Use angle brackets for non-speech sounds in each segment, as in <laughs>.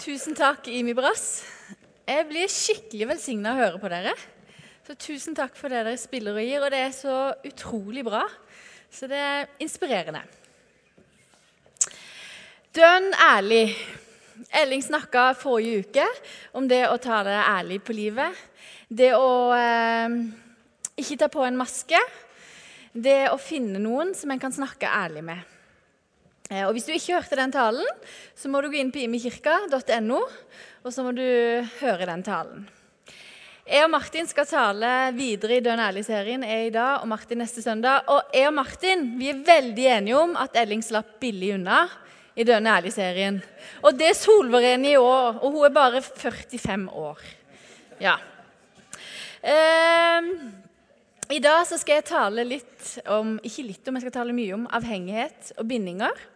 Tusen takk, Imi Brass. Jeg blir skikkelig velsigna av å høre på dere. Så tusen takk for det dere spiller og gir, og det er så utrolig bra. Så det er inspirerende. Dønn ærlig. Elling snakka forrige uke om det å ta det ærlig på livet. Det å eh, ikke ta på en maske. Det å finne noen som en kan snakke ærlig med. Eh, og Hvis du ikke hørte den talen, så må du gå inn på imekirka.no, og så må du høre den talen. Jeg og Martin skal tale videre i Dønn ærlig-serien er i dag og Martin neste søndag. Og jeg og Martin vi er veldig enige om at Elling slapp billig unna i Dønn ærlig-serien. Og det er Solvår enig i år, og hun er bare 45 år. Ja. Eh, I dag så skal jeg tale litt om Ikke litt om, jeg skal tale mye om avhengighet og bindinger.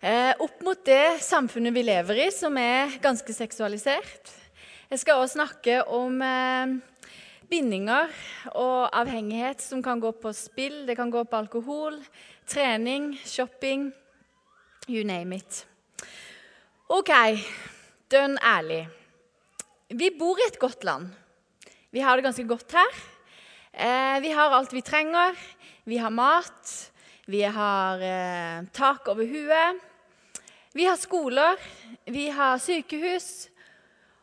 Eh, opp mot det samfunnet vi lever i, som er ganske seksualisert. Jeg skal også snakke om eh, bindinger og avhengighet som kan gå på spill, det kan gå på alkohol, trening, shopping, you name it. OK, dønn ærlig. Vi bor i et godt land. Vi har det ganske godt her. Eh, vi har alt vi trenger. Vi har mat. Vi har tak over huet. Vi har skoler. Vi har sykehus.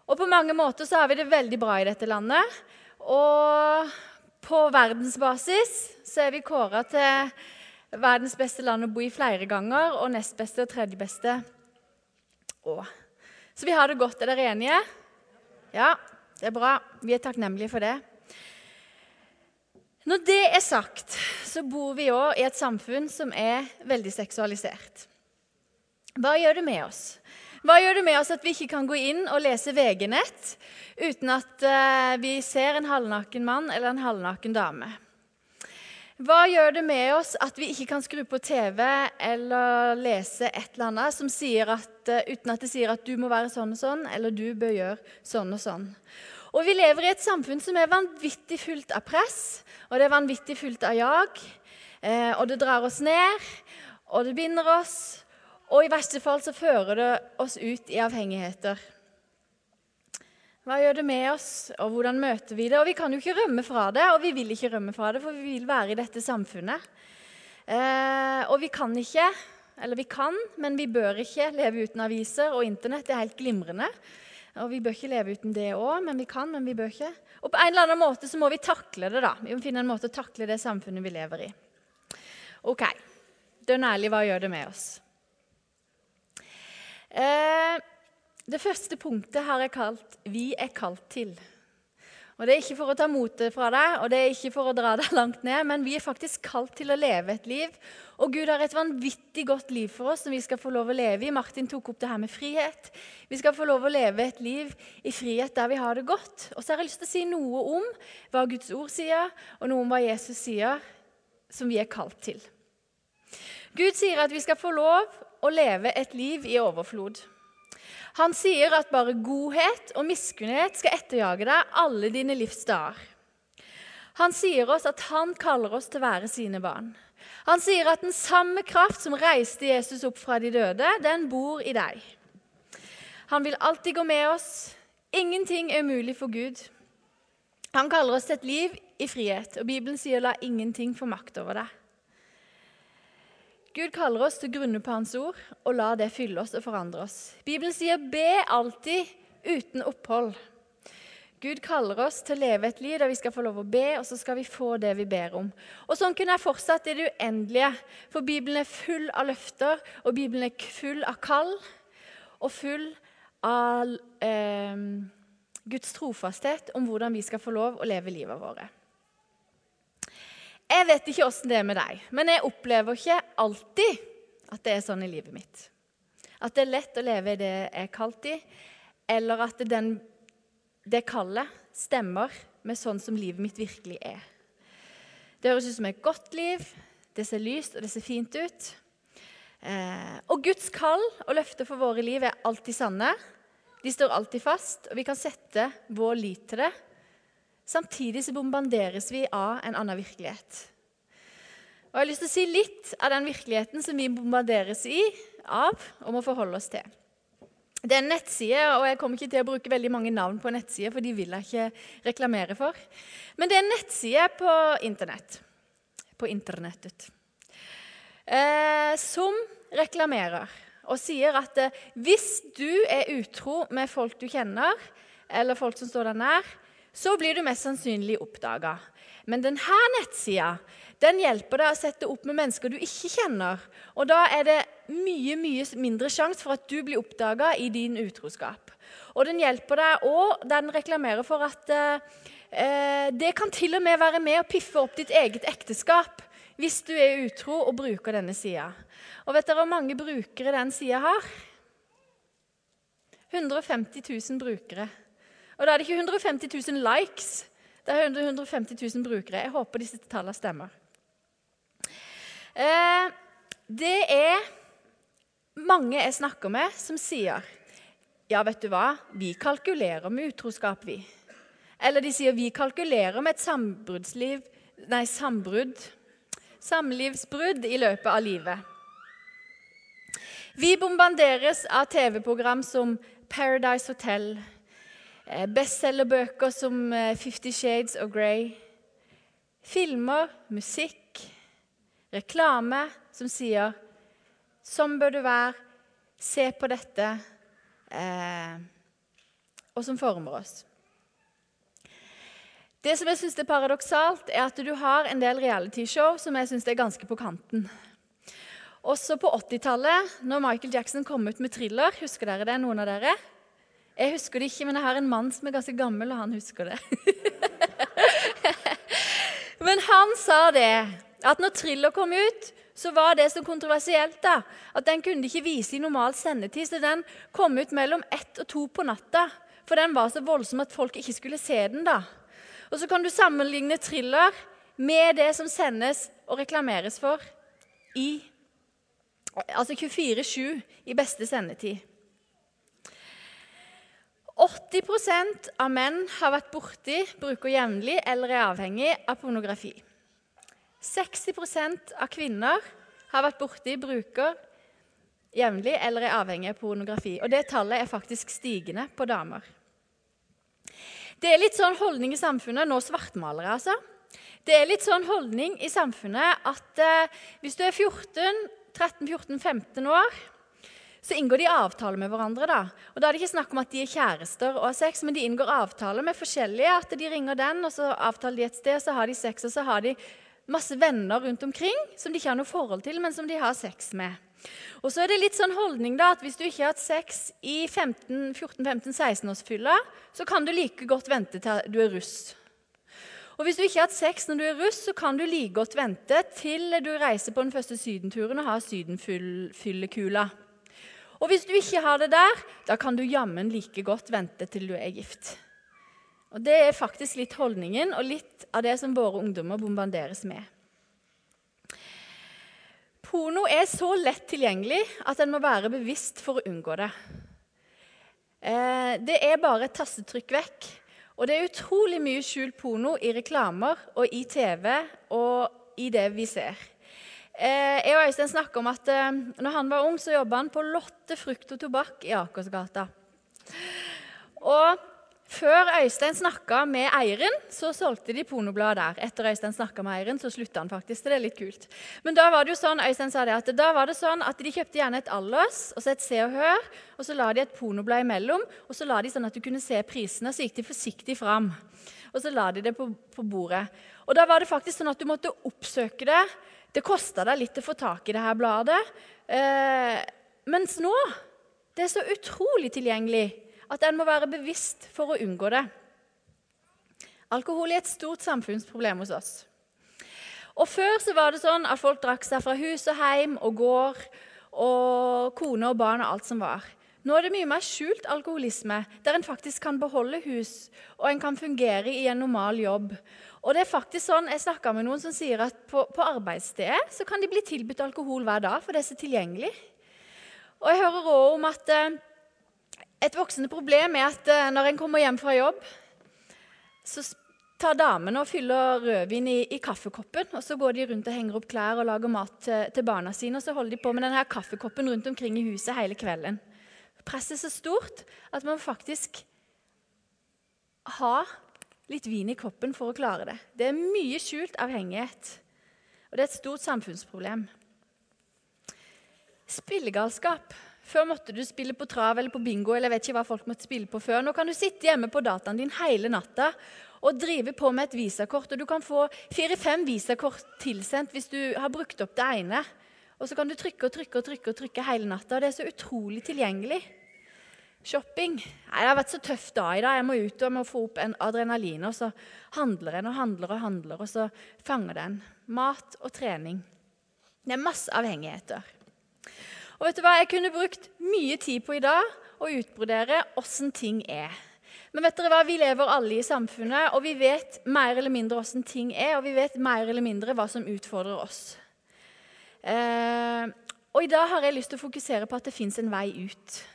Og på mange måter så har vi det veldig bra i dette landet. Og på verdensbasis så er vi kåra til verdens beste land å bo i flere ganger, og nest beste og tredje beste òg. Så vi har det godt. Er dere enige? Ja, det er bra. Vi er takknemlige for det. Når det er sagt, så bor vi òg i et samfunn som er veldig seksualisert. Hva gjør det med oss? Hva gjør det med oss at vi ikke kan gå inn og lese VG-nett uten at uh, vi ser en halvnaken mann eller en halvnaken dame? Hva gjør det med oss at vi ikke kan skru på TV eller lese et eller annet som sier at, uh, uten at det sier at du må være sånn og sånn, eller du bør gjøre sånn og sånn? Og vi lever i et samfunn som er vanvittig fullt av press, og det er vanvittig fullt av jag. Uh, og det drar oss ned, og det binder oss, og i verste fall så fører det oss ut i avhengigheter. Hva gjør det med oss, og hvordan møter vi det? Og Vi kan jo ikke rømme fra det, og vi vil ikke rømme fra det, for vi vil være i dette samfunnet. Eh, og vi kan ikke, eller vi kan, men vi bør ikke leve uten aviser og Internett. Det er helt glimrende. Og Vi bør ikke leve uten det òg, men vi kan, men vi bør ikke. Og på en eller annen måte så må vi takle det. da. Vi må finne en måte å takle det samfunnet vi lever i. Ok, dønn ærlig, hva gjør det med oss? Eh, det første punktet har jeg kalt 'Vi er kalt til'. Og Det er ikke for å ta motet fra deg og det er ikke for å dra deg langt ned, men vi er faktisk kalt til å leve et liv. Og Gud har et vanvittig godt liv for oss som vi skal få lov å leve i. Martin tok opp det her med frihet. Vi skal få lov å leve et liv i frihet der vi har det godt. Og så har jeg lyst til å si noe om hva Guds ord sier, og noe om hva Jesus sier, som vi er kalt til. Gud sier at vi skal få lov å leve et liv i overflod. Han sier at bare godhet og miskunnhet skal etterjage deg alle dine livs dager. Han sier oss at han kaller oss til å være sine barn. Han sier at den samme kraft som reiste Jesus opp fra de døde, den bor i deg. Han vil alltid gå med oss. Ingenting er umulig for Gud. Han kaller oss til et liv i frihet, og Bibelen sier 'la ingenting få makt over deg'. Gud kaller oss til grunne på Hans ord og la det fylle oss og forandre oss. Bibelen sier 'be alltid uten opphold'. Gud kaller oss til å leve et liv der vi skal få lov å be, og så skal vi få det vi ber om. Og Sånn kunne jeg fortsatt i det uendelige, for Bibelen er full av løfter, og Bibelen er full av kall, og full av eh, Guds trofasthet om hvordan vi skal få lov å leve livet vårt. Jeg vet ikke åssen det er med deg, men jeg opplever ikke alltid at det er sånn i livet mitt. At det er lett å leve i det jeg er kalt i, eller at den, det kallet stemmer med sånn som livet mitt virkelig er. Det høres ut som et godt liv, det ser lyst og det ser fint ut. Eh, og Guds kall og løfter for våre liv er alltid sanne. De står alltid fast, og vi kan sette vår lit til det Samtidig så bombanderes vi av en annen virkelighet. Og Jeg har lyst til å si litt av den virkeligheten som vi bombarderes i, av og må forholde oss til. Det er en nettside, og jeg kommer ikke til å bruke veldig mange navn på nettsider, for de vil jeg ikke reklamere for. Men det er en nettside på internett. På internettet. Eh, som reklamerer og sier at eh, hvis du er utro med folk du kjenner, eller folk som står deg nær, så blir du mest sannsynlig oppdaga. Men denne nettsida den hjelper deg å sette opp med mennesker du ikke kjenner. Og da er det mye mye mindre sjanse for at du blir oppdaga i din utroskap. Og den hjelper deg òg den reklamerer for at eh, det kan til og med være med å piffe opp ditt eget ekteskap hvis du er utro og bruker denne sida. Og vet dere hvor mange brukere den sida har? 150 000 brukere. Og da er det ikke 150 000 likes. Det er 150 000 brukere. Jeg håper disse tallene stemmer. Eh, det er mange jeg snakker med, som sier ja, vet du hva, vi kalkulerer med utroskap, vi. Eller de sier vi kalkulerer med et sambruddsliv Nei, sambrudd. Samlivsbrudd i løpet av livet. Vi bombarderes av TV-program som Paradise Hotel, bestselgerbøker som eh, Fifty Shades of Grey, filmer, musikk, reklame som sier 'Sånn bør du være. Se på dette.' Eh, og som former oss. Det som jeg synes er paradoksalt, er at du har en del realityshow som jeg synes er ganske på kanten. Også på 80-tallet, når Michael Jackson kom ut med thriller. Husker dere det, noen av dere? Jeg husker det ikke, men jeg har en mann som er ganske gammel, og han husker det. <laughs> men han sa det, at når thriller kom ut, så var det så kontroversielt da, at den kunne ikke vise i normal sendetid. Så den kom ut mellom ett og to på natta. For den var så voldsom at folk ikke skulle se den. da. Og så kan du sammenligne thriller med det som sendes og reklameres for i altså 24-7 i beste sendetid. 80% av menn har vært borti, bruker jevnlig eller er avhengig av pornografi. 60% av kvinner har vært borti bruker jevnlig eller er avhengig av pornografi. Og det tallet er faktisk stigende på damer. Det er litt sånn holdning i samfunnet Nå svartmalere, altså. Det er litt sånn holdning i samfunnet at eh, hvis du er 14, 13-14-15 år, så inngår de avtaler med hverandre. Da Og da er det ikke snakk om at de er kjærester og har sex, men de inngår avtaler med forskjellige. At de ringer den, og så avtaler de et sted, så har de sex, og så har de masse venner rundt omkring som de ikke har noe forhold til, men som de har sex med. Og så er det litt sånn holdning da, at Hvis du ikke har hatt sex i 14-15-16-årsfylla, så kan du like godt vente til du er russ. Og hvis du ikke har hatt sex når du er russ, så kan du like godt vente til du reiser på den første sydenturen og har sydenfyllekula. Og hvis du ikke har det der, da kan du jammen like godt vente til du er gift. Og Det er faktisk litt holdningen og litt av det som våre ungdommer bombarderes med. Porno er så lett tilgjengelig at en må være bevisst for å unngå det. Eh, det er bare et tastetrykk vekk. Og det er utrolig mye skjult porno i reklamer og i TV og i det vi ser. Eh, jeg og Øystein snakker om at eh, når han var ung, så jobba han på Lotte frukt og tobakk i Akersgata. Og før Øystein snakka med eieren, så solgte de pornoblad der. Etter Øystein snakka med eieren, så slutta han faktisk. Det er litt kult. Men da var det jo sånn Øystein sa det, at da var det sånn at de kjøpte gjerne et Allers og så et Se og Hør, og så la de et pornoblad imellom, og så la de sånn at du kunne se prisene, så gikk de forsiktig fram. Og så la de det på, på bordet. Og da var det faktisk sånn at du måtte oppsøke det. Det kosta deg litt å få tak i det her bladet. Eh, mens nå det er så utrolig tilgjengelig at en må være bevisst for å unngå det. Alkohol er et stort samfunnsproblem hos oss. Og Før så var det sånn at folk drakk seg fra hus og heim og gård og kone og barn og alt som var. Nå er det mye mer skjult alkoholisme, der en faktisk kan beholde hus og en kan fungere i en normal jobb. Og det er faktisk sånn, Jeg snakka med noen som sier at på, på arbeidsstedet så kan de bli tilbudt alkohol hver dag, for det er så tilgjengelig. Og jeg hører òg om at eh, et voksende problem er at eh, når en kommer hjem fra jobb, så tar damene og fyller rødvin i, i, kaffekoppen. og Så går de rundt og henger opp klær og lager mat til, til barna sine. Og så holder de på med denne kaffekoppen rundt omkring i huset hele kvelden. Presset er så stort at man faktisk ha litt vin i koppen for å klare det. Det er mye skjult avhengighet, og det er et stort samfunnsproblem. Spillegalskap. Før måtte du spille på trav eller på bingo. eller jeg vet ikke hva folk måtte spille på før. Nå kan du sitte hjemme på dataen din hele natta og drive på med et visakort. og Du kan få fire-fem visakort tilsendt hvis du har brukt opp det ene. Og så kan du trykke og trykke og trykke og trykke hele natta. og Det er så utrolig tilgjengelig. Shopping. Nei, Det har vært så tøff dag i dag. Jeg må ut og må få opp en adrenalin. Og så handler en og handler og handler, og så fanger den. Mat og trening. Det er masse avhengigheter. Og vet du hva? Jeg kunne brukt mye tid på i dag å utbrodere åssen ting er. Men vet dere hva? vi lever alle i samfunnet, og vi vet mer eller mindre åssen ting er, og vi vet mer eller mindre hva som utfordrer oss. Eh, og I dag har jeg lyst til å fokusere på at det fins en vei ut.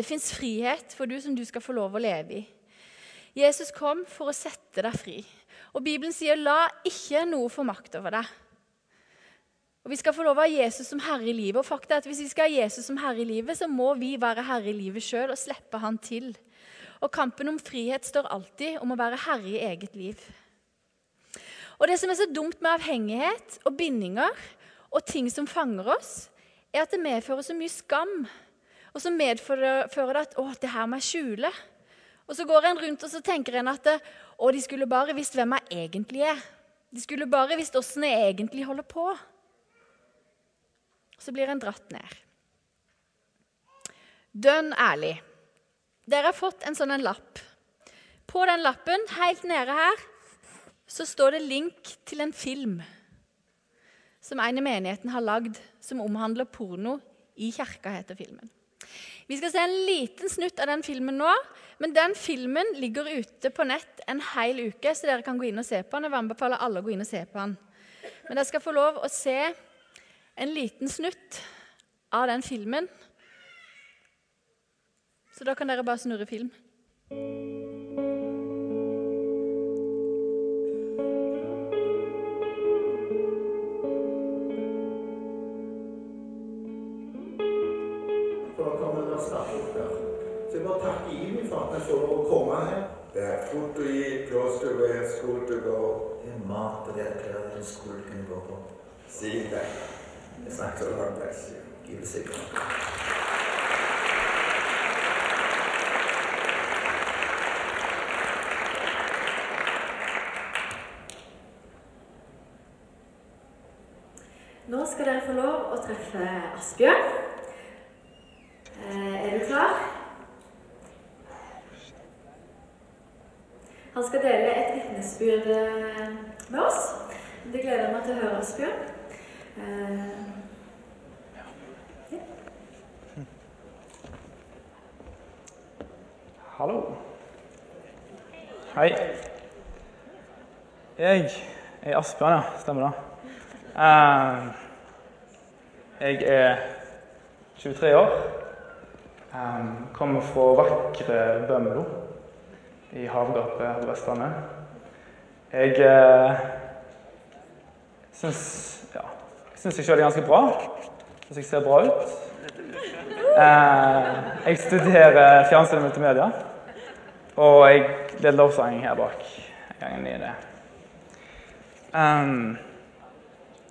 Det fins frihet for du som du skal få lov å leve i. Jesus kom for å sette deg fri. Og Bibelen sier 'la ikke noe få makt over deg'. Og Vi skal få lov å ha Jesus som herre i livet. Og fakta er at Hvis vi skal ha Jesus som herre i livet, så må vi være herre i livet sjøl og slippe han til. Og kampen om frihet står alltid om å være herre i eget liv. Og Det som er så dumt med avhengighet og bindinger og ting som fanger oss, er at det medfører så mye skam og så medfører det at 'Å, det her må jeg skjule'. Og så går en rundt og så tenker en at 'Å, de skulle bare visst hvem jeg egentlig er'. De skulle bare visst åssen jeg egentlig holder på. Og så blir en dratt ned. Dønn ærlig. Dere har fått en sånn en lapp. På den lappen, helt nede her, så står det link til en film som en i menigheten har lagd, som omhandler porno. I kirka heter filmen. Vi skal se en liten snutt av den filmen nå. Men den filmen ligger ute på nett en hel uke, så dere kan gå inn og se på den. Jeg vil anbefale alle å gå inn og se på den. Men dere skal få lov å se en liten snutt av den filmen. Så da kan dere bare snurre film. Food to eat, clothes to wear, school to go. Det er mat og det er klær og skole kunne gå på. Si det. Jeg snakket så Lord bless you. Gud sikker. Nå skal dere få lov å treffe Asbjørn. Eh, er du klar? Han skal dele et vitnesbyrd eh, med oss. Det gleder jeg meg til å høre, Asbjørn. Eh, Hallo. Hei. Jeg er Asbjørn, ja. Stemmer det. Uh, jeg er 23 år. kommer fra vakre Bømlo i havgapet på Vestlandet. Jeg eh, syns ja, syns jeg sjøl er ganske bra. Syns jeg ser bra ut. Eh, jeg studerer fjernsyn og multimedia, og jeg leder lovsang her bak. gangen i det. Um,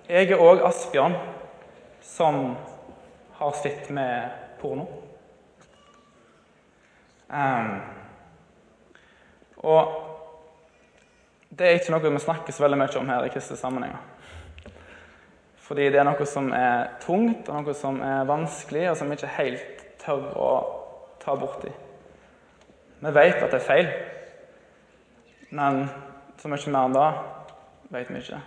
jeg er òg Asbjørn, som har slitt med porno. Um, og det er ikke noe vi snakker så veldig mye om her i kristne sammenhenger. Fordi det er noe som er tungt, og noe som er vanskelig, og som vi ikke helt tør å ta borti. Vi vet at det er feil, men så mye mer enn det vet vi ikke.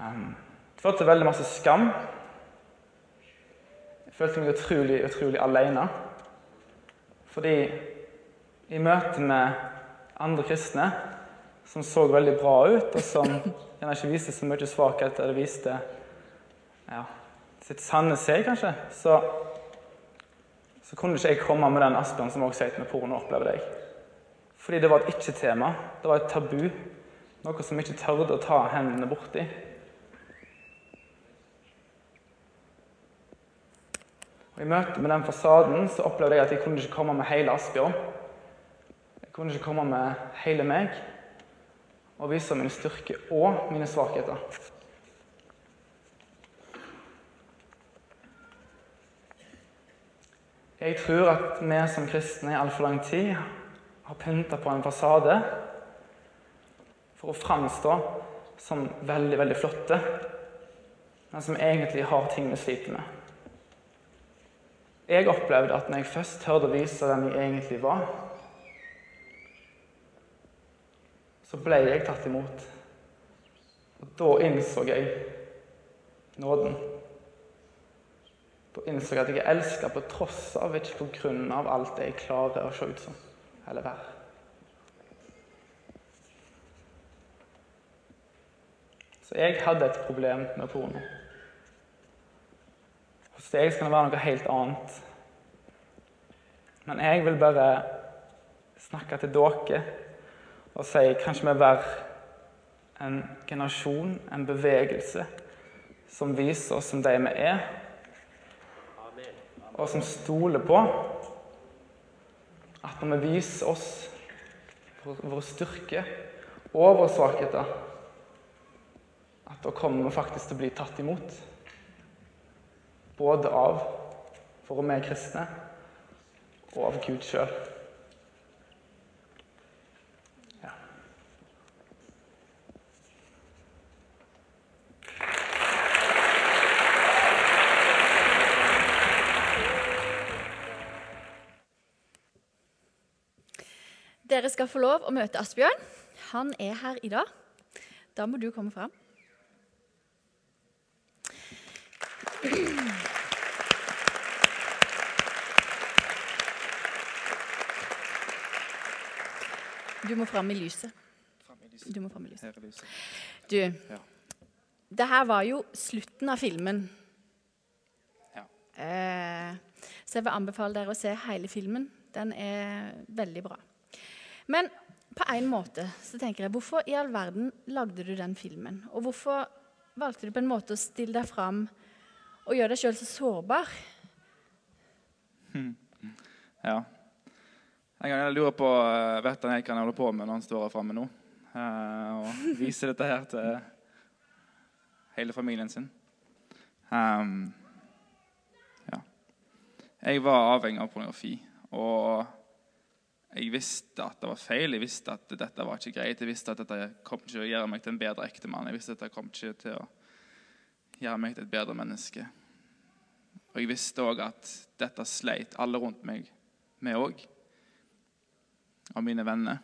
Jeg det følte veldig masse skam. Jeg følte meg utrolig, utrolig alene. Fordi i møte med andre kristne som så veldig bra ut, og som gjerne ikke viste så mye svakhet, eller viste ja, sitt sanne seg, kanskje, så, så kunne ikke jeg komme med den Asbjørn som også sier med porno, opplever jeg. Fordi det var et ikke-tema. Det var et tabu. Noe som ikke tørde å ta hendene borti. Og I møte med den fasaden så opplevde jeg at jeg kunne ikke komme med hele Asbjørn. Jeg kunne ikke komme med hele meg og vise min styrke og mine svakheter. Jeg tror at vi som kristne i altfor lang tid har pynta på en fasade for å framstå som veldig, veldig flotte, men som egentlig har ting vi sliter med. Jeg opplevde at når jeg først tørde å vise hvem jeg egentlig var, så ble jeg tatt imot. Og da innså jeg nåden. Da innså jeg at jeg er elska på tross av, ikke på grunn av alt det jeg klarer å se ut som eller være. Så jeg hadde et problem med porno. Hos deg skal det være noe helt annet. Men jeg vil bare snakke til dere og sier kanskje vi være en generasjon, en bevegelse, som viser oss som de vi er, og som stoler på at når vi viser oss vår styrke og våre svakheter, at da kommer vi faktisk til å bli tatt imot. Både av for vi er kristne, og av Gud sjøl. Dere skal få lov å møte Asbjørn. Han er her i dag. Da må du komme fram. Du må fram i lyset. Du må fram i lyset. Du, det her var jo slutten av filmen. Eh, så jeg vil anbefale dere å se hele filmen. Den er veldig bra. Men på en måte så tenker jeg, hvorfor i all verden lagde du den filmen? Og hvorfor valgte du på en måte å stille deg fram og gjøre deg sjøl så sårbar? <laughs> Ja. En gang Jeg lurer på eh, vet han jeg kan holde på med når han står her framme nå. eh, og vise dette her til hele familien sin. Um, ja. Jeg var avhengig av pornografi. Og jeg visste at det var feil. Jeg visste at dette var ikke greit. Jeg visste at dette kom ikke til å gjøre meg til en bedre ektemann. Jeg visste at dette kom ikke til å gjøre meg til et bedre menneske. Og jeg visste òg at dette sleit alle rundt meg med òg. Av mine venner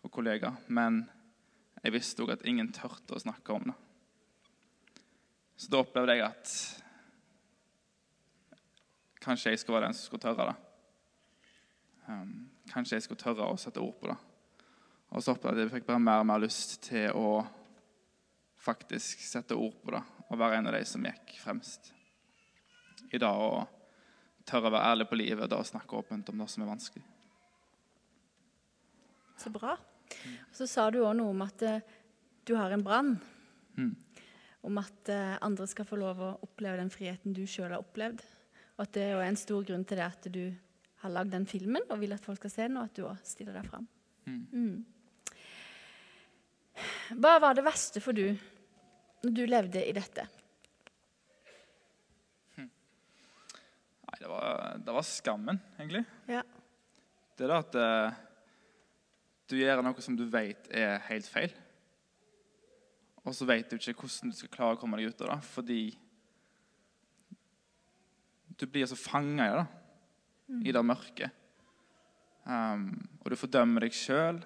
og kollegaer. Men jeg visste òg at ingen turte å snakke om det. Så da opplevde jeg at kanskje jeg skulle være den som skulle tørre det. Um, kanskje jeg skulle tørre å sette ord på det. Og så opplevde jeg at jeg fikk bare mer og mer lyst til å faktisk sette ord på det og være en av de som gikk fremst i dag og tørre å være ærlig på livet og snakke åpent om det som er vanskelig. Så bra. Og så sa du òg noe om at eh, du har en brann. Mm. Om at eh, andre skal få lov å oppleve den friheten du sjøl har opplevd. Og at det er en stor grunn til det at du har lagd den filmen og vil at folk skal se den, og at du òg stiller deg fram. Mm. Hva var det verste for du når du levde i dette? Nei, det var, det var skammen, egentlig. Ja. Det er det at uh, du gjør noe som du vet er helt feil. Og så vet du ikke hvordan du skal klare å komme deg ut av det, fordi du blir så fanga i det, i det mørket. Um, og du fordømmer deg sjøl,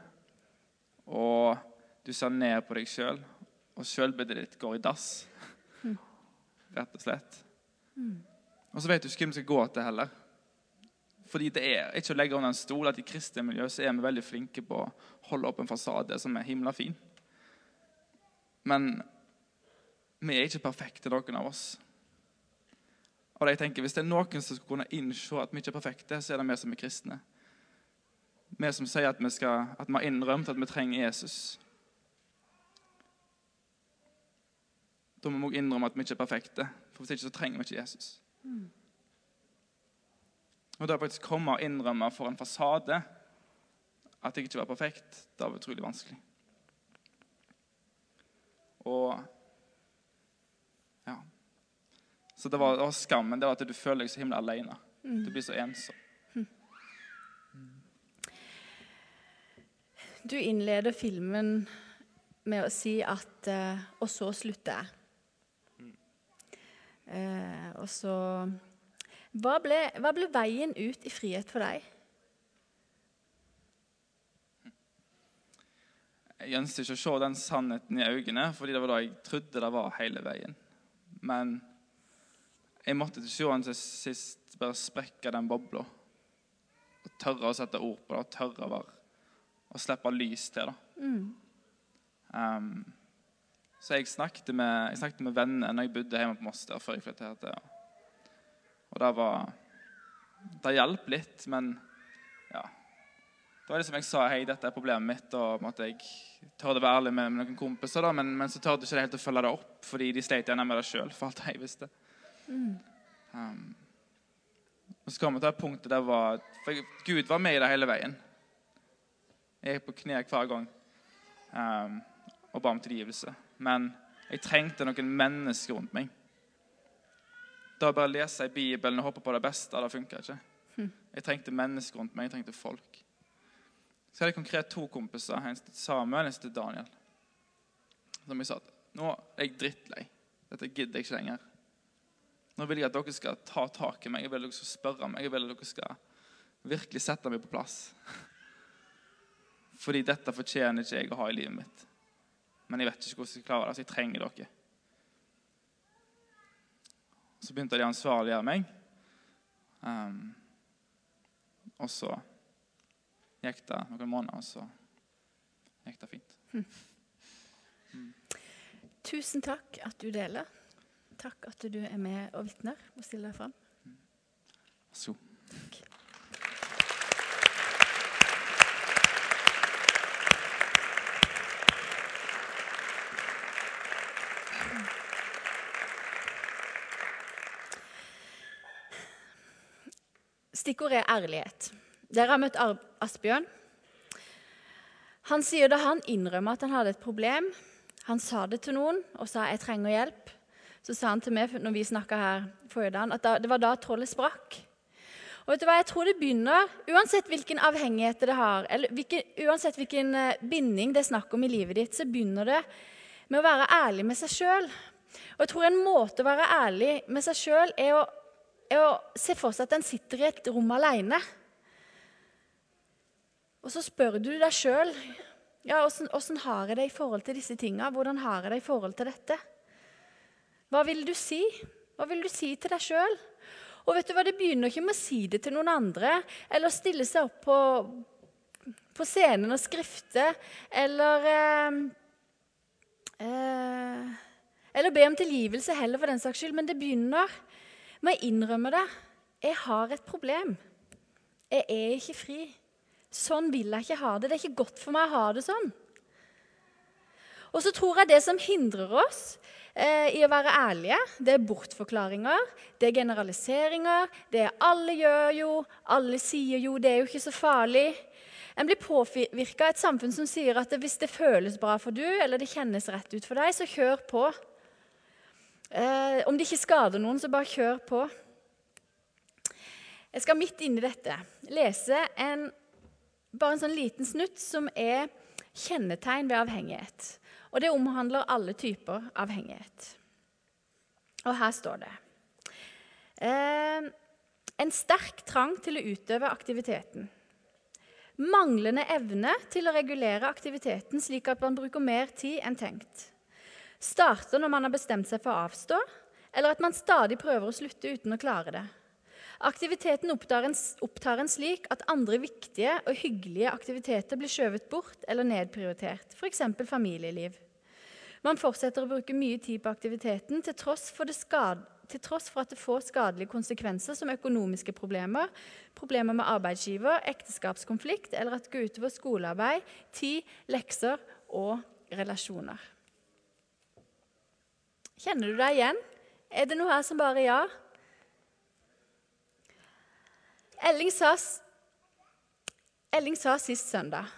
og du ser ned på deg sjøl, og sjølbildet ditt går i dass, rett og slett. Og så vet du ikke hvem du skal gå til heller. Fordi det er ikke å legge under en stol at i kristne miljø så er vi veldig flinke på å holde opp en fasade som er himla fin. Men vi er ikke perfekte, noen av oss. Og jeg tenker, Hvis det er noen som skal kunne innse at vi ikke er perfekte, så er det vi som er kristne. Vi som sier at vi, skal, at vi har innrømt at vi trenger Jesus. Da må vi også innrømme at vi ikke er perfekte, for hvis ikke så trenger vi ikke Jesus. Og da faktisk komme og innrømme for en fasade at jeg ikke var perfekt, det var utrolig vanskelig. Og Ja. Så det var, det var skammen. Det var at du føler deg så himla alene. Du blir så ensom. Du innleder filmen med å si at uh, Og så slutter jeg. Uh, og så hva ble, hva ble veien ut i frihet for deg? Jeg ønsket ikke å se den sannheten i øynene, fordi det var da jeg trodde det var hele veien. Men jeg måtte til sjuende og sist bare sprekke den bobla. Og tørre å sette ord på det, og tørre å, være, å slippe lys til det. Um, så jeg snakket, med, jeg snakket med venner når jeg bodde hjemme på Moster før jeg flyttet her til. Og det var Det hjalp litt, men ja. Det var liksom jeg sa hei, dette er problemet mitt, og måtte jeg tørde å være ærlig med, med noen kompiser, da, men, men så tørde ikke helt å følge det opp, fordi de sleit gjerne med det sjøl, for alt jeg visste. Um, og så kom vi til det punktet der var For Gud var med i det hele veien. Jeg gikk på kne hver gang um, og ba om tilgivelse. Men jeg trengte noen mennesker rundt meg. Da bare lese i Bibelen og håpe på det beste, det funka ikke. Jeg trengte mennesker rundt meg, jeg trengte folk. Så hadde jeg konkret to kompiser, en til Samuel og en til Daniel. Som jeg sa at nå er jeg drittlei. Dette gidder jeg ikke lenger. Nå vil jeg at dere skal ta tak i meg. Jeg vil at dere skal spørre meg. Jeg vil at dere skal virkelig sette meg på plass. Fordi dette fortjener ikke jeg å ha i livet mitt. Men jeg vet ikke hvordan jeg skal klare det, så jeg trenger dere. Så begynte de å ansvarliggjøre meg. Um, og så gikk det noen måneder, og så gikk det fint. <laughs> Tusen takk at du deler. Takk at du er med og vitner og stiller deg fram. Så. Stikkordet er ærlighet. Dere har møtt Asbjørn. Han sier da han innrømmer at han hadde et problem, han sa det til noen og sa 'jeg trenger hjelp', så sa han til meg når vi snakka her forrige dag, at det var da trollet sprakk. Og vet du hva, jeg tror det begynner, Uansett hvilken avhengighet det har, eller hvilken, uansett hvilken eh, binding det er snakk om i livet ditt, så begynner det med å være ærlig med seg sjøl. Og jeg tror en måte å være ærlig med seg sjøl er er å se for seg at en sitter i et rom alene. Og så spør du deg sjøl ja, åssen har jeg det i forhold til disse tinga. Hvordan har jeg det i forhold til dette? Hva vil du si? Hva vil du si til deg sjøl? Og vet du hva, Det begynner ikke med å si det til noen andre eller stille seg opp på, på scenen og skrifte eller eh, eh, Eller be om tilgivelse heller, for den saks skyld. Men det begynner med å innrømme det. Jeg har et problem. Jeg er ikke fri. Sånn vil jeg ikke ha det. Det er ikke godt for meg å ha det sånn. Og så tror jeg det som hindrer oss eh, i å være ærlige, det er bortforklaringer, det er generaliseringer, det er 'alle gjør jo', 'alle sier jo', 'det er jo ikke så farlig'. En blir påvirka av et samfunn som sier at hvis det føles bra for du, eller det kjennes rett ut for deg, så kjør på. Eh, om det ikke skader noen, så bare kjør på. Jeg skal midt inni dette lese en, bare en sånn liten snutt som er kjennetegn ved avhengighet. Og det omhandler alle typer avhengighet. Og her står det eh, En sterk trang til å utøve aktiviteten. Manglende evne til å regulere aktiviteten slik at man bruker mer tid enn tenkt. Starter når man har bestemt seg for å avstå, eller at man stadig prøver å slutte uten å klare det. Aktiviteten en, opptar en slik at andre viktige og hyggelige aktiviteter blir skjøvet bort eller nedprioritert, f.eks. familieliv. Man fortsetter å bruke mye tid på aktiviteten til tross, skade, til tross, for at det får skadelige konsekvenser som økonomiske problemer, problemer med arbeidsgiver, ekteskapskonflikt eller at det går utover skolearbeid, tid, lekser og relasjoner. Kjenner du deg igjen? Er det noe her som bare ja? Elling sa, Elling sa sist søndag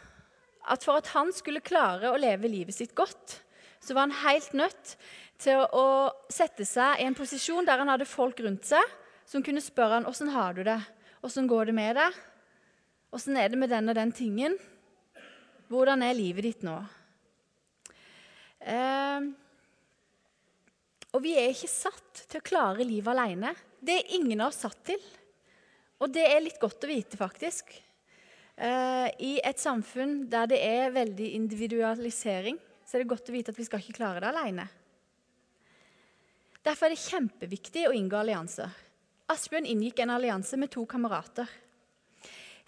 at for at han skulle klare å leve livet sitt godt, så var han helt nødt til å, sette seg i en posisjon der han hadde folk rundt seg som kunne spørre han, 'Åssen har du det? Åssen går det med deg? Åssen er det med den og den tingen? Hvordan er livet ditt nå?' Eh, og vi er ikke satt til å klare livet alene. Det er ingen av oss satt til. Og det er litt godt å vite, faktisk. Eh, I et samfunn der det er veldig individualisering, så er det godt å vite at vi skal ikke klare det alene. Derfor er det kjempeviktig å inngå allianser. Asbjørn inngikk en allianse med to kamerater.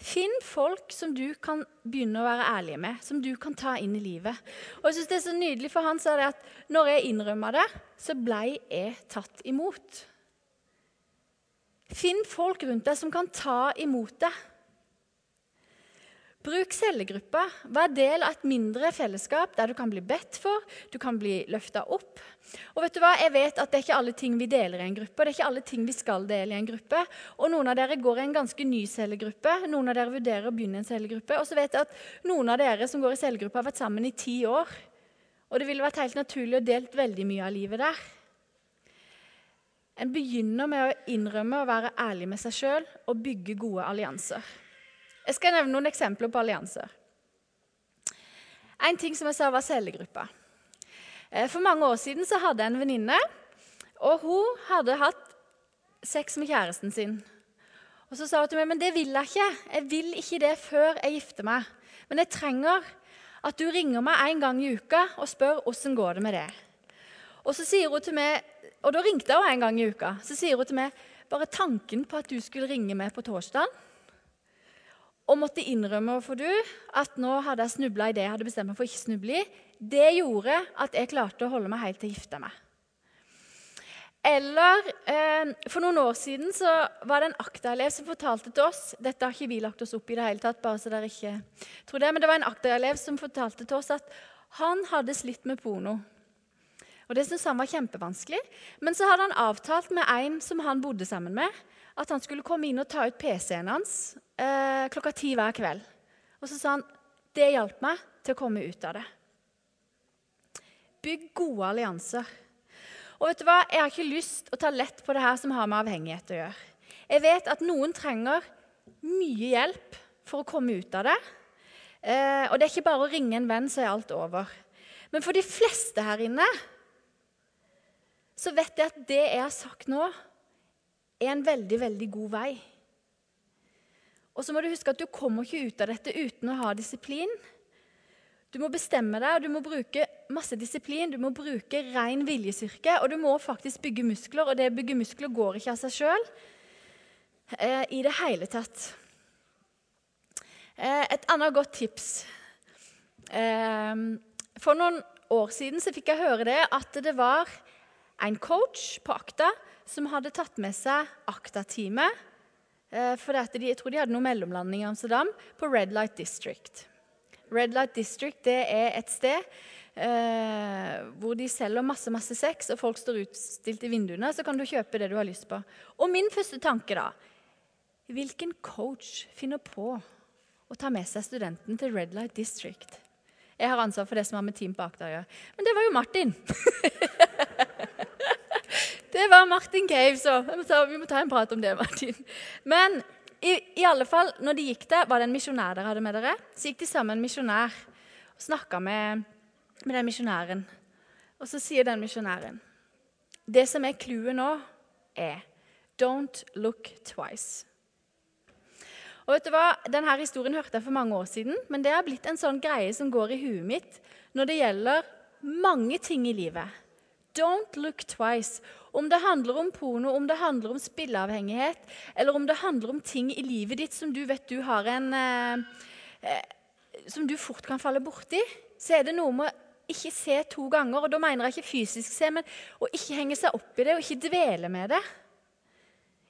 Finn folk som du kan begynne å være ærlige med, som du kan ta inn i livet. Og jeg synes Det er så nydelig for han sa det at når jeg innrømma det, så blei jeg tatt imot. Finn folk rundt deg som kan ta imot deg. Bruk cellegruppa. Vær del av et mindre fellesskap der du kan bli bedt for, du kan bli løfta opp. Og vet du hva? Jeg vet at Det er ikke alle ting vi deler i en gruppe. Det er ikke alle ting vi skal dele i en gruppe. Og Noen av dere går i en ganske ny cellegruppe. Noen av dere vurderer å begynne i en cellegruppe. Og så vet jeg at noen av dere som går i cellegruppa, har vært sammen i ti år. Og det ville vært helt naturlig å delt veldig mye av livet der. En begynner med å innrømme og være ærlig med seg sjøl og bygge gode allianser. Jeg skal nevne noen eksempler på allianser. En ting som jeg sa, var cellegruppa. Eh, For mange år siden så hadde jeg en venninne, og hun hadde hatt sex med kjæresten sin. Og Så sa hun til meg men det vil jeg ikke. Jeg vil ikke det før jeg gifter meg. Men jeg trenger at du ringer meg en gang i uka og spør åssen går det med det. Og så sier hun til meg, og da ringte henne en gang i uka. Så sier hun til meg bare tanken på at du skulle ringe meg på torsdag, og måtte innrømme for du at nå hadde jeg snubla i det jeg hadde bestemt meg for å ikke snuble i, det gjorde at jeg klarte å holde meg helt til jeg gifta meg. Eller eh, For noen år siden så var det en Akta-elev som fortalte til oss Dette har ikke vi lagt oss opp i det hele tatt, bare så dere ikke tror det. Men det var en Akta-elev som fortalte til oss at han hadde slitt med porno. Og Det syntes han var kjempevanskelig. Men så hadde han avtalt med en som han bodde sammen med, at han skulle komme inn og ta ut PC-en hans eh, klokka ti hver kveld. Og så sa han det hjalp meg til å komme ut av det. Bygg gode allianser. Og vet du hva? Jeg har ikke lyst å ta lett på det her som har med avhengighet å gjøre. Jeg vet at noen trenger mye hjelp for å komme ut av det. Eh, og det er ikke bare å ringe en venn, så er alt over. Men for de fleste her inne så vet jeg at det jeg har sagt nå, er en veldig, veldig god vei. Og så må du huske at du kommer ikke ut av dette uten å ha disiplin. Du må bestemme deg, og du må bruke masse disiplin. Du må bruke ren viljestyrke, og du må faktisk bygge muskler. Og det å bygge muskler går ikke av seg sjøl eh, i det hele tatt. Eh, et annet godt tips eh, For noen år siden så fikk jeg høre det at det var en coach på Akta som hadde tatt med seg Akta-teamet. Eh, for de, jeg tror de hadde noe mellomlanding i Amsterdam, på Red Light District. Red Light District er et sted eh, hvor de selger masse masse sex, og folk står utstilt i vinduene. Så kan du kjøpe det du har lyst på. Og min første tanke da Hvilken coach finner på å ta med seg studenten til Red Light District? Jeg har ansvar for det som har med Team bak Akta å gjøre. Men det var jo Martin. <laughs> det var Martin Cave, så vi må, ta, vi må ta en prat om det, Martin. Men i, i alle fall, når de gikk der, var det en misjonær dere hadde med dere. Så gikk de sammen med en misjonær og snakka med, med den misjonæren. Og så sier den misjonæren Det som er clouet nå, er Don't look twice. Og vet du hva? Denne historien hørte jeg for mange år siden, men det har blitt en sånn greie som går i huet mitt når det gjelder mange ting i livet. Don't look twice. Om det handler om porno, om det handler om spilleavhengighet, eller om det handler om ting i livet ditt som du vet du har en eh, eh, Som du fort kan falle borti, så er det noe med å ikke se to ganger. Og da mener jeg ikke fysisk se, men å ikke henge seg opp i det og ikke dvele med det.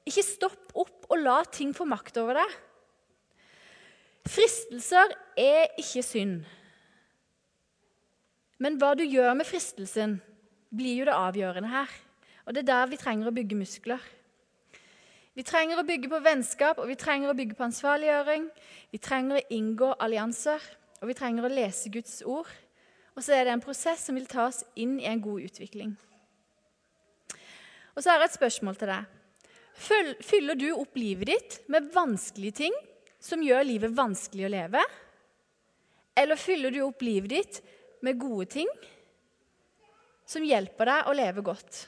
Ikke stopp opp og la ting få makt over deg. Fristelser er ikke synd. Men hva du gjør med fristelsen, blir jo det avgjørende her. Og det er der vi trenger å bygge muskler. Vi trenger å bygge på vennskap, og vi trenger å bygge på ansvarliggjøring. Vi trenger å inngå allianser, og vi trenger å lese Guds ord. Og så er det en prosess som vil ta oss inn i en god utvikling. Og så har jeg et spørsmål til deg. Fyller du opp livet ditt med vanskelige ting som gjør livet vanskelig å leve? Eller fyller du opp livet ditt med gode ting som hjelper deg å leve godt?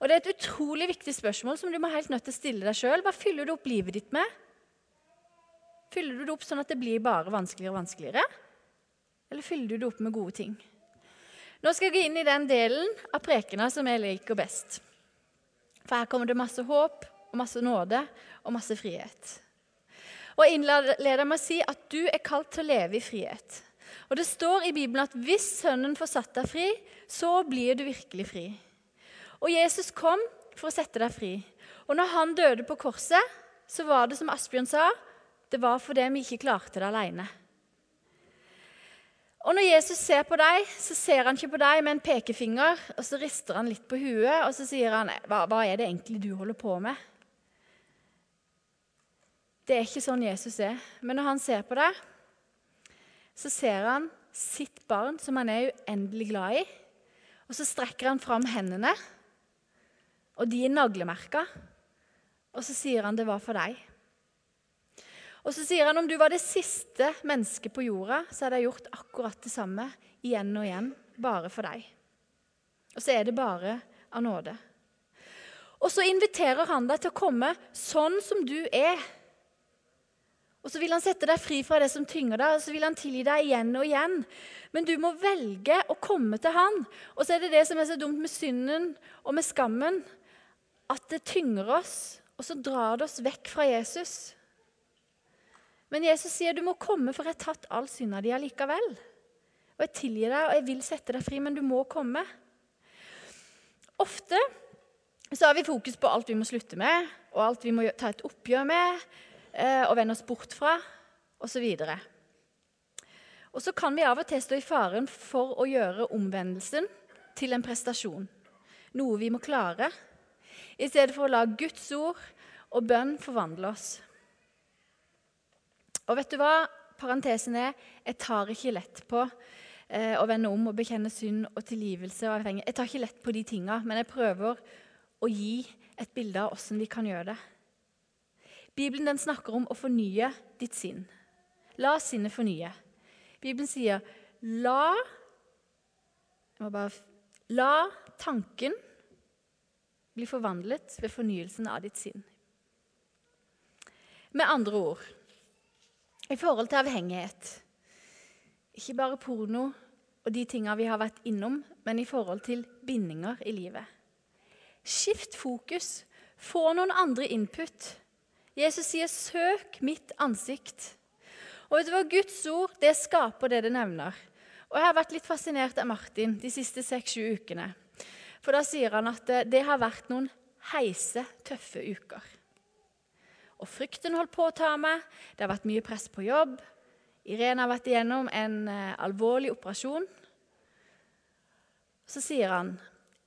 Og Det er et utrolig viktig spørsmål som du må helt nødt til å stille deg sjøl. Hva fyller du opp livet ditt med? Fyller du det opp sånn at det blir bare vanskeligere og vanskeligere? Eller fyller du det opp med gode ting? Nå skal jeg gå inn i den delen av prekena som jeg liker best. For her kommer det masse håp og masse nåde og masse frihet. Og innleder med å si at du er kalt til å leve i frihet. Og det står i Bibelen at hvis Sønnen får satt deg fri, så blir du virkelig fri. Og Jesus kom for å sette deg fri. Og når han døde på korset, så var det som Asbjørn sa, det var fordi vi ikke klarte det alene. Og når Jesus ser på deg, så ser han ikke på deg med en pekefinger, og så rister han litt på huet, og så sier han hva, hva er det egentlig du holder på med? Det er ikke sånn Jesus er. Men når han ser på deg, så ser han sitt barn, som han er uendelig glad i. Og så strekker han fram hendene, og de er naglemerka. Og så sier han det var for deg. Og så sier han om du var det siste mennesket på jorda, så hadde jeg gjort akkurat det samme igjen og igjen, bare for deg. Og så er det bare av nåde. Og så inviterer han deg til å komme sånn som du er. Og så vil han sette deg fri fra det som tynger deg, og så vil han tilgi deg igjen og igjen. Men du må velge å komme til han. Og så er det det som er så dumt med synden og med skammen, at det tynger oss, og så drar det oss vekk fra Jesus. Men Jesus sier du må komme, for jeg har tatt all synda di allikevel. Og jeg tilgir deg, og jeg vil sette deg fri, men du må komme. Ofte så har vi fokus på alt vi må slutte med, og alt vi må ta et oppgjør med, og vende oss bort fra, osv. Og så kan vi av og til stå i faren for å gjøre omvendelsen til en prestasjon. Noe vi må klare, i stedet for å la Guds ord og bønn forvandle oss. Og vet du hva? Parentesen er jeg tar ikke lett på eh, å vende om og bekjenne synd og tilgivelse. og. Jeg tar ikke lett på de tinga, men jeg prøver å gi et bilde av åssen vi kan gjøre det. Bibelen den snakker om å fornye ditt sinn. La sinnet fornye. Bibelen sier la bare, La tanken bli forvandlet ved fornyelsen av ditt sinn. Med andre ord i forhold til avhengighet. Ikke bare porno og de tinga vi har vært innom, men i forhold til bindinger i livet. Skift fokus. Få noen andre input. Jesus sier 'søk mitt ansikt'. Og vet du hva? Guds ord det skaper det det nevner. Og Jeg har vært litt fascinert av Martin de siste seks-sju ukene. For da sier han at det, det har vært noen heise, tøffe uker. Og frykten holdt på å ta meg. Det har vært mye press på jobb. Irene har vært igjennom en eh, alvorlig operasjon. Så sier han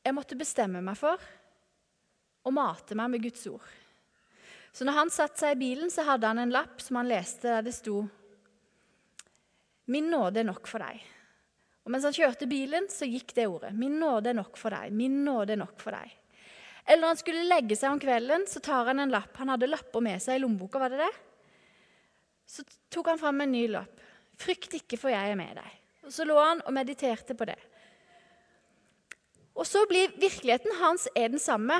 jeg måtte bestemme meg for å mate meg med Guds ord. Så når han satte seg i bilen, så hadde han en lapp som han leste, der det sto Min nåde er nok for deg. Og mens han kjørte bilen, så gikk det ordet. Min nåde er nok for deg. Min nåde er nok for deg. Eller når han skulle legge seg om kvelden, så tar han en lapp. Han hadde lapper med seg i lommeboka, var det det? Så tok han fram en ny lapp. Frykt ikke, for jeg er med deg. Og Så lå han og mediterte på det. Og så blir virkeligheten hans er den samme.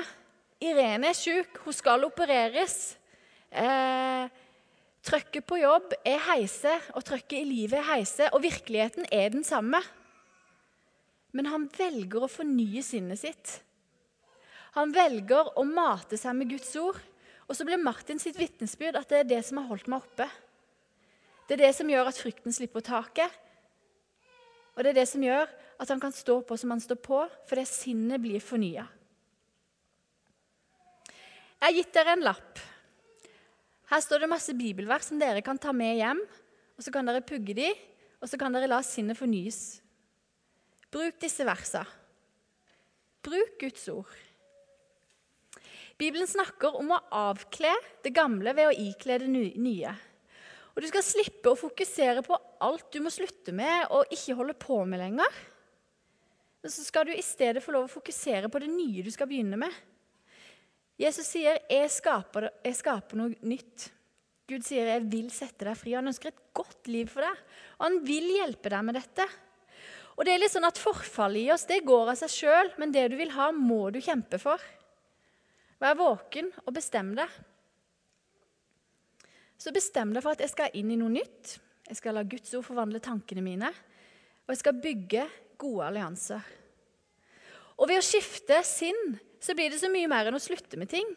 Irene er syk, hun skal opereres. Eh, trøkket på jobb er heise, og trøkket i livet er heise, og virkeligheten er den samme. Men han velger å fornye sinnet sitt. Han velger å mate seg med Guds ord. Og så blir Martin sitt vitnesbyrd at det er det som har holdt meg oppe. Det er det som gjør at frykten slipper taket. Og det er det som gjør at han kan stå på som han står på, fordi sinnet blir fornya. Jeg har gitt dere en lapp. Her står det masse bibelvers som dere kan ta med hjem. og Så kan dere pugge de, og så kan dere la sinnet fornyes. Bruk disse versa. Bruk Guds ord. Bibelen snakker om å avkle det gamle ved å ikle det nye. Og du skal slippe å fokusere på alt du må slutte med og ikke holde på med lenger. Men så skal du i stedet få lov å fokusere på det nye du skal begynne med. Jesus sier, 'Jeg skaper, jeg skaper noe nytt'. Gud sier, 'Jeg vil sette deg fri'. Han ønsker et godt liv for deg, og han vil hjelpe deg med dette. Og det er litt sånn at Forfallet i oss det går av seg sjøl, men det du vil ha, må du kjempe for. Vær våken og bestem deg. Så bestem deg for at jeg skal inn i noe nytt. Jeg skal la Guds ord forvandle tankene mine. Og jeg skal bygge gode allianser. Og ved å skifte sinn så blir det så mye mer enn å slutte med ting.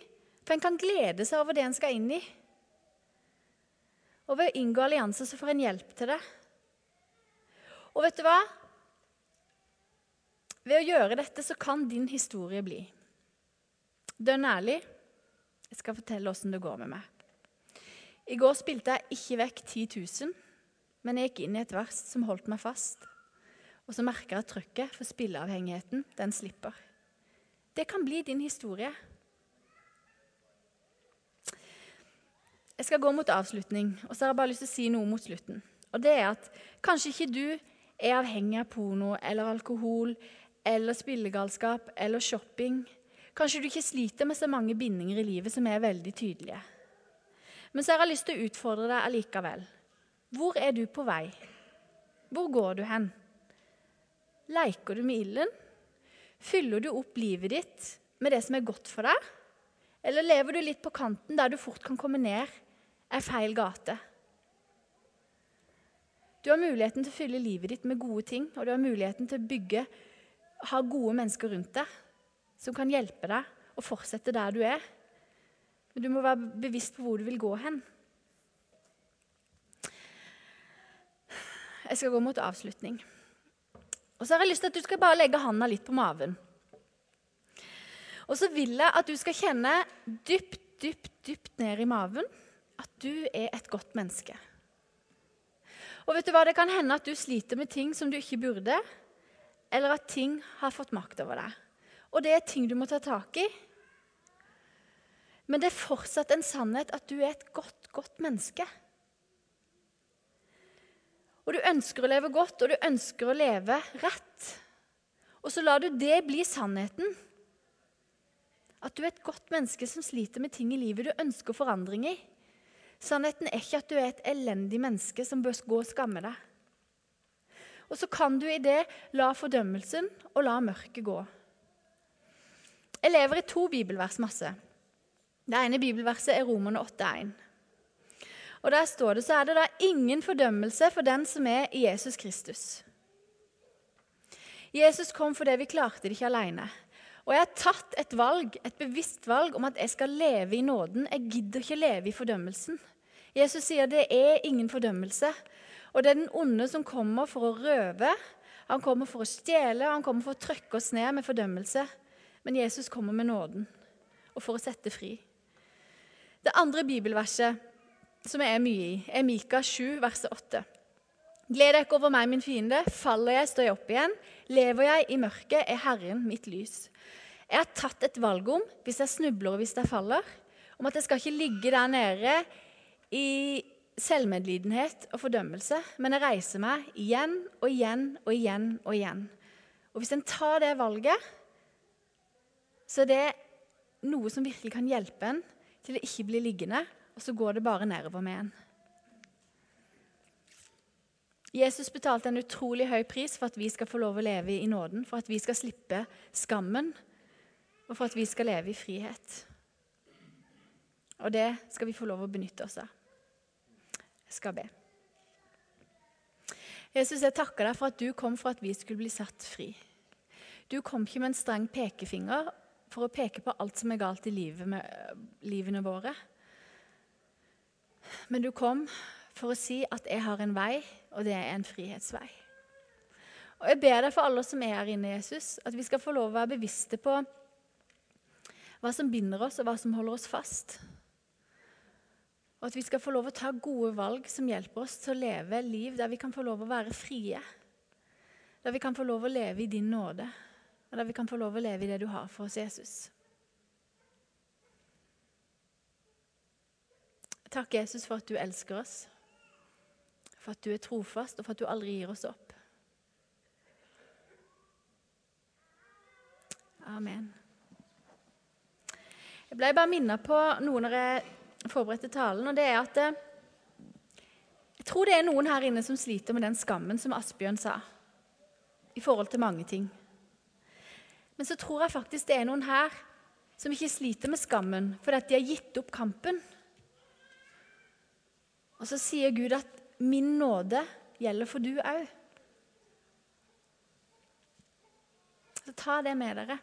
For en kan glede seg over det en skal inn i. Og ved å inngå allianser så får en hjelp til det. Og vet du hva? Ved å gjøre dette så kan din historie bli dønn ærlig. Jeg skal fortelle åssen det går med meg. I går spilte jeg ikke vekk 10 000, men jeg gikk inn i et vers som holdt meg fast. Og så merka jeg at trøkket for spilleavhengigheten, den slipper. Det kan bli din historie. Jeg skal gå mot avslutning, og så har jeg bare lyst til å si noe mot slutten. Og det er at kanskje ikke du er avhengig av porno eller alkohol eller spillegalskap eller shopping. Kanskje du ikke sliter med så mange bindinger i livet som er veldig tydelige. Men så har jeg lyst til å utfordre deg allikevel. Hvor er du på vei? Hvor går du hen? Leker du med ilden? Fyller du opp livet ditt med det som er godt for deg? Eller lever du litt på kanten der du fort kan komme ned ei feil gate? Du har muligheten til å fylle livet ditt med gode ting, og du har muligheten til å bygge, ha gode mennesker rundt deg som kan hjelpe deg å fortsette der du er. Men du må være bevisst på hvor du vil gå hen. Jeg skal gå mot avslutning. Og så har jeg lyst til at du skal bare legge handa litt på maven. Og så vil jeg at du skal kjenne dypt, dypt, dypt ned i maven at du er et godt menneske. Og vet du hva, Det kan hende at du sliter med ting som du ikke burde, eller at ting har fått makt over deg. Og det er ting du må ta tak i. Men det er fortsatt en sannhet at du er et godt, godt menneske. Og du ønsker å leve godt, og du ønsker å leve rett. Og så lar du det bli sannheten. At du er et godt menneske som sliter med ting i livet du ønsker forandring i. Sannheten er ikke at du er et elendig menneske som bør gå og skamme deg. Og så kan du i det la fordømmelsen og la mørket gå. Jeg lever i to bibelvers masse. Det ene bibelverset er Romerne 8,1. Og Der står det så er det da ingen fordømmelse for den som er i Jesus Kristus. Jesus kom fordi vi klarte det ikke alene. Og jeg har tatt et valg, et bevisst valg om at jeg skal leve i nåden. Jeg gidder ikke leve i fordømmelsen. Jesus sier det er ingen fordømmelse. Og det er den onde som kommer for å røve, han kommer for å stjele, han kommer for å trykke oss ned med fordømmelse. Men Jesus kommer med nåden og for å sette fri. Det andre bibelverset som jeg er mye i, er Mika 7, verset 8. Gled dere over meg, min fiende. Faller jeg, står jeg opp igjen. Lever jeg i mørket, er Herren mitt lys. Jeg har tatt et valg om, hvis jeg snubler og hvis jeg faller, om at jeg skal ikke ligge der nede i selvmedlidenhet og fordømmelse, men jeg reiser meg igjen og igjen og igjen og igjen. Og hvis en tar det valget, så det er noe som virkelig kan hjelpe en til å ikke bli liggende, og så går det bare nedover med en. Jesus betalte en utrolig høy pris for at vi skal få lov å leve i nåden, for at vi skal slippe skammen, og for at vi skal leve i frihet. Og det skal vi få lov å benytte oss av. Jeg skal be. Jesus, jeg takker deg for at du kom for at vi skulle bli satt fri. Du kom ikke med en streng pekefinger for å peke på alt som er galt i livet med, livene våre. Men du kom for å si at 'jeg har en vei, og det er en frihetsvei'. Og Jeg ber deg for alle som er her inne, Jesus, at vi skal få lov å være bevisste på hva som binder oss, og hva som holder oss fast. Og at vi skal få lov å ta gode valg som hjelper oss til å leve liv der vi kan få lov å være frie. Der vi kan få lov å leve i din nåde og der vi kan få lov å leve i det du har for oss, Jesus. Takk, Jesus, for at du elsker oss. For at du er trofast, og for at du aldri gir oss opp. Amen. Jeg ble bare minnet på noe når jeg forberedte talen, og det er at eh, jeg tror det er noen her inne som sliter med den skammen som Asbjørn sa, i forhold til mange ting. Men så tror jeg faktisk det er noen her som ikke sliter med skammen fordi at de har gitt opp kampen. Og så sier Gud at 'min nåde gjelder for du òg'. Så ta det med dere.